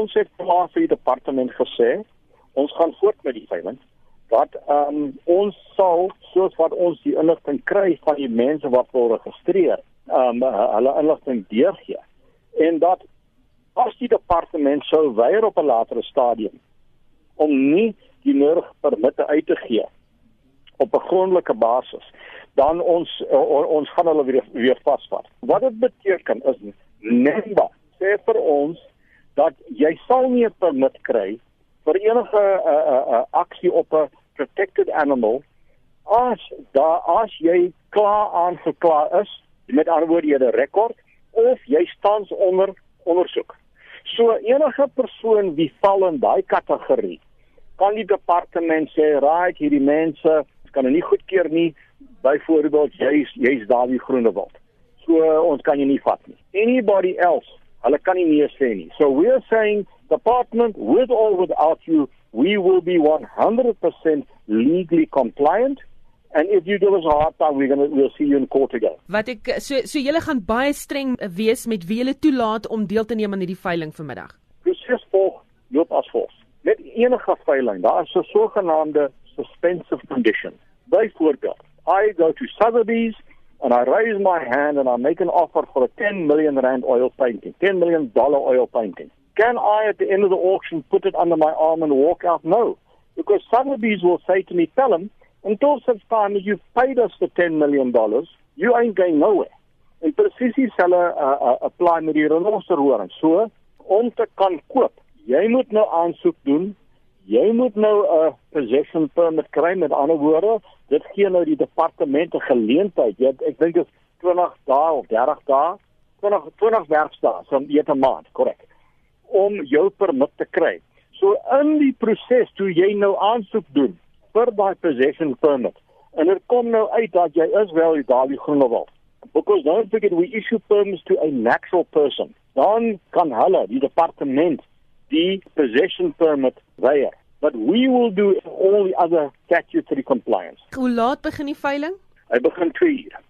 ons het klaar vir die departement gesê ons gaan voort met die veiling wat ehm um, ons sal soos wat ons die inligting kry van die mense wat wil registreer ehm um, hulle inligting deurgee en dat as die departement sou weier op 'n latere stadium om nie die nodige permitte uit te gee op 'n grondelike basis dan ons on, ons gaan hulle weer weer vasvat. Wat dit beteken is Nemba sê vir ons dat jy sal nie 'n permit kry vir enige uh, uh, uh, aksie op 'n protected animal as daar as jy klaar aangekla is met ander woorde jy 'n rekord of jy staan onder ondersoek. So enige persoon wie val in daai kategorie kan die departement sê, "Right, hierdie mense kan nie goedkeur nie. Byvoorbeeld, jy's jy's daar in Groenewald. So uh, ons kan jou nie vat nie. Anybody else, hulle kan nie meer sê nie. So we're saying department with or without you, we will be 100% legally compliant. And if you give us a hard time, we're going to we'll see you in court again. Wat ek so so julle gaan baie streng wees met wie julle toelaat om deel te neem aan hierdie veiling vanmiddag. Presies volg loop as volg. Met enige veiling, daar is 'n sogenaamde suspensive condition. Byvoorbeeld, I go to Sotheby's and I raise my hand and I make an offer for a 10 million rand oil painting, 10 million dollar oil painting. Can I at the end of the auction put it under my arm and walk out? No. Because Sotheby's will say to me, tell them, until such time as you've paid us the 10 million dollars, you ain't going nowhere. En presies dieselfde uh, uh, apply met die renosterhoring. So, om te kan koop, jy moet nou aansoek doen jy moet nou 'n possession permit kry met ander woorde dit gee nou die departement 'n geleentheid jy ek dink dit is 20 dae of 30 dae 20 20 werkdae so 'n maand korrek om jou permit te kry so in die proses toe jy nou aansoek doen vir daai possession permit en dit kom nou uit dat jy is wel die Dawie Groenewald because don't forget we issue permits to a natural person dan kan hulle die departement die possession permit weier but we will do all the other statutory compliance. Hoe laat begin die veiling? Hy begin 2 uur.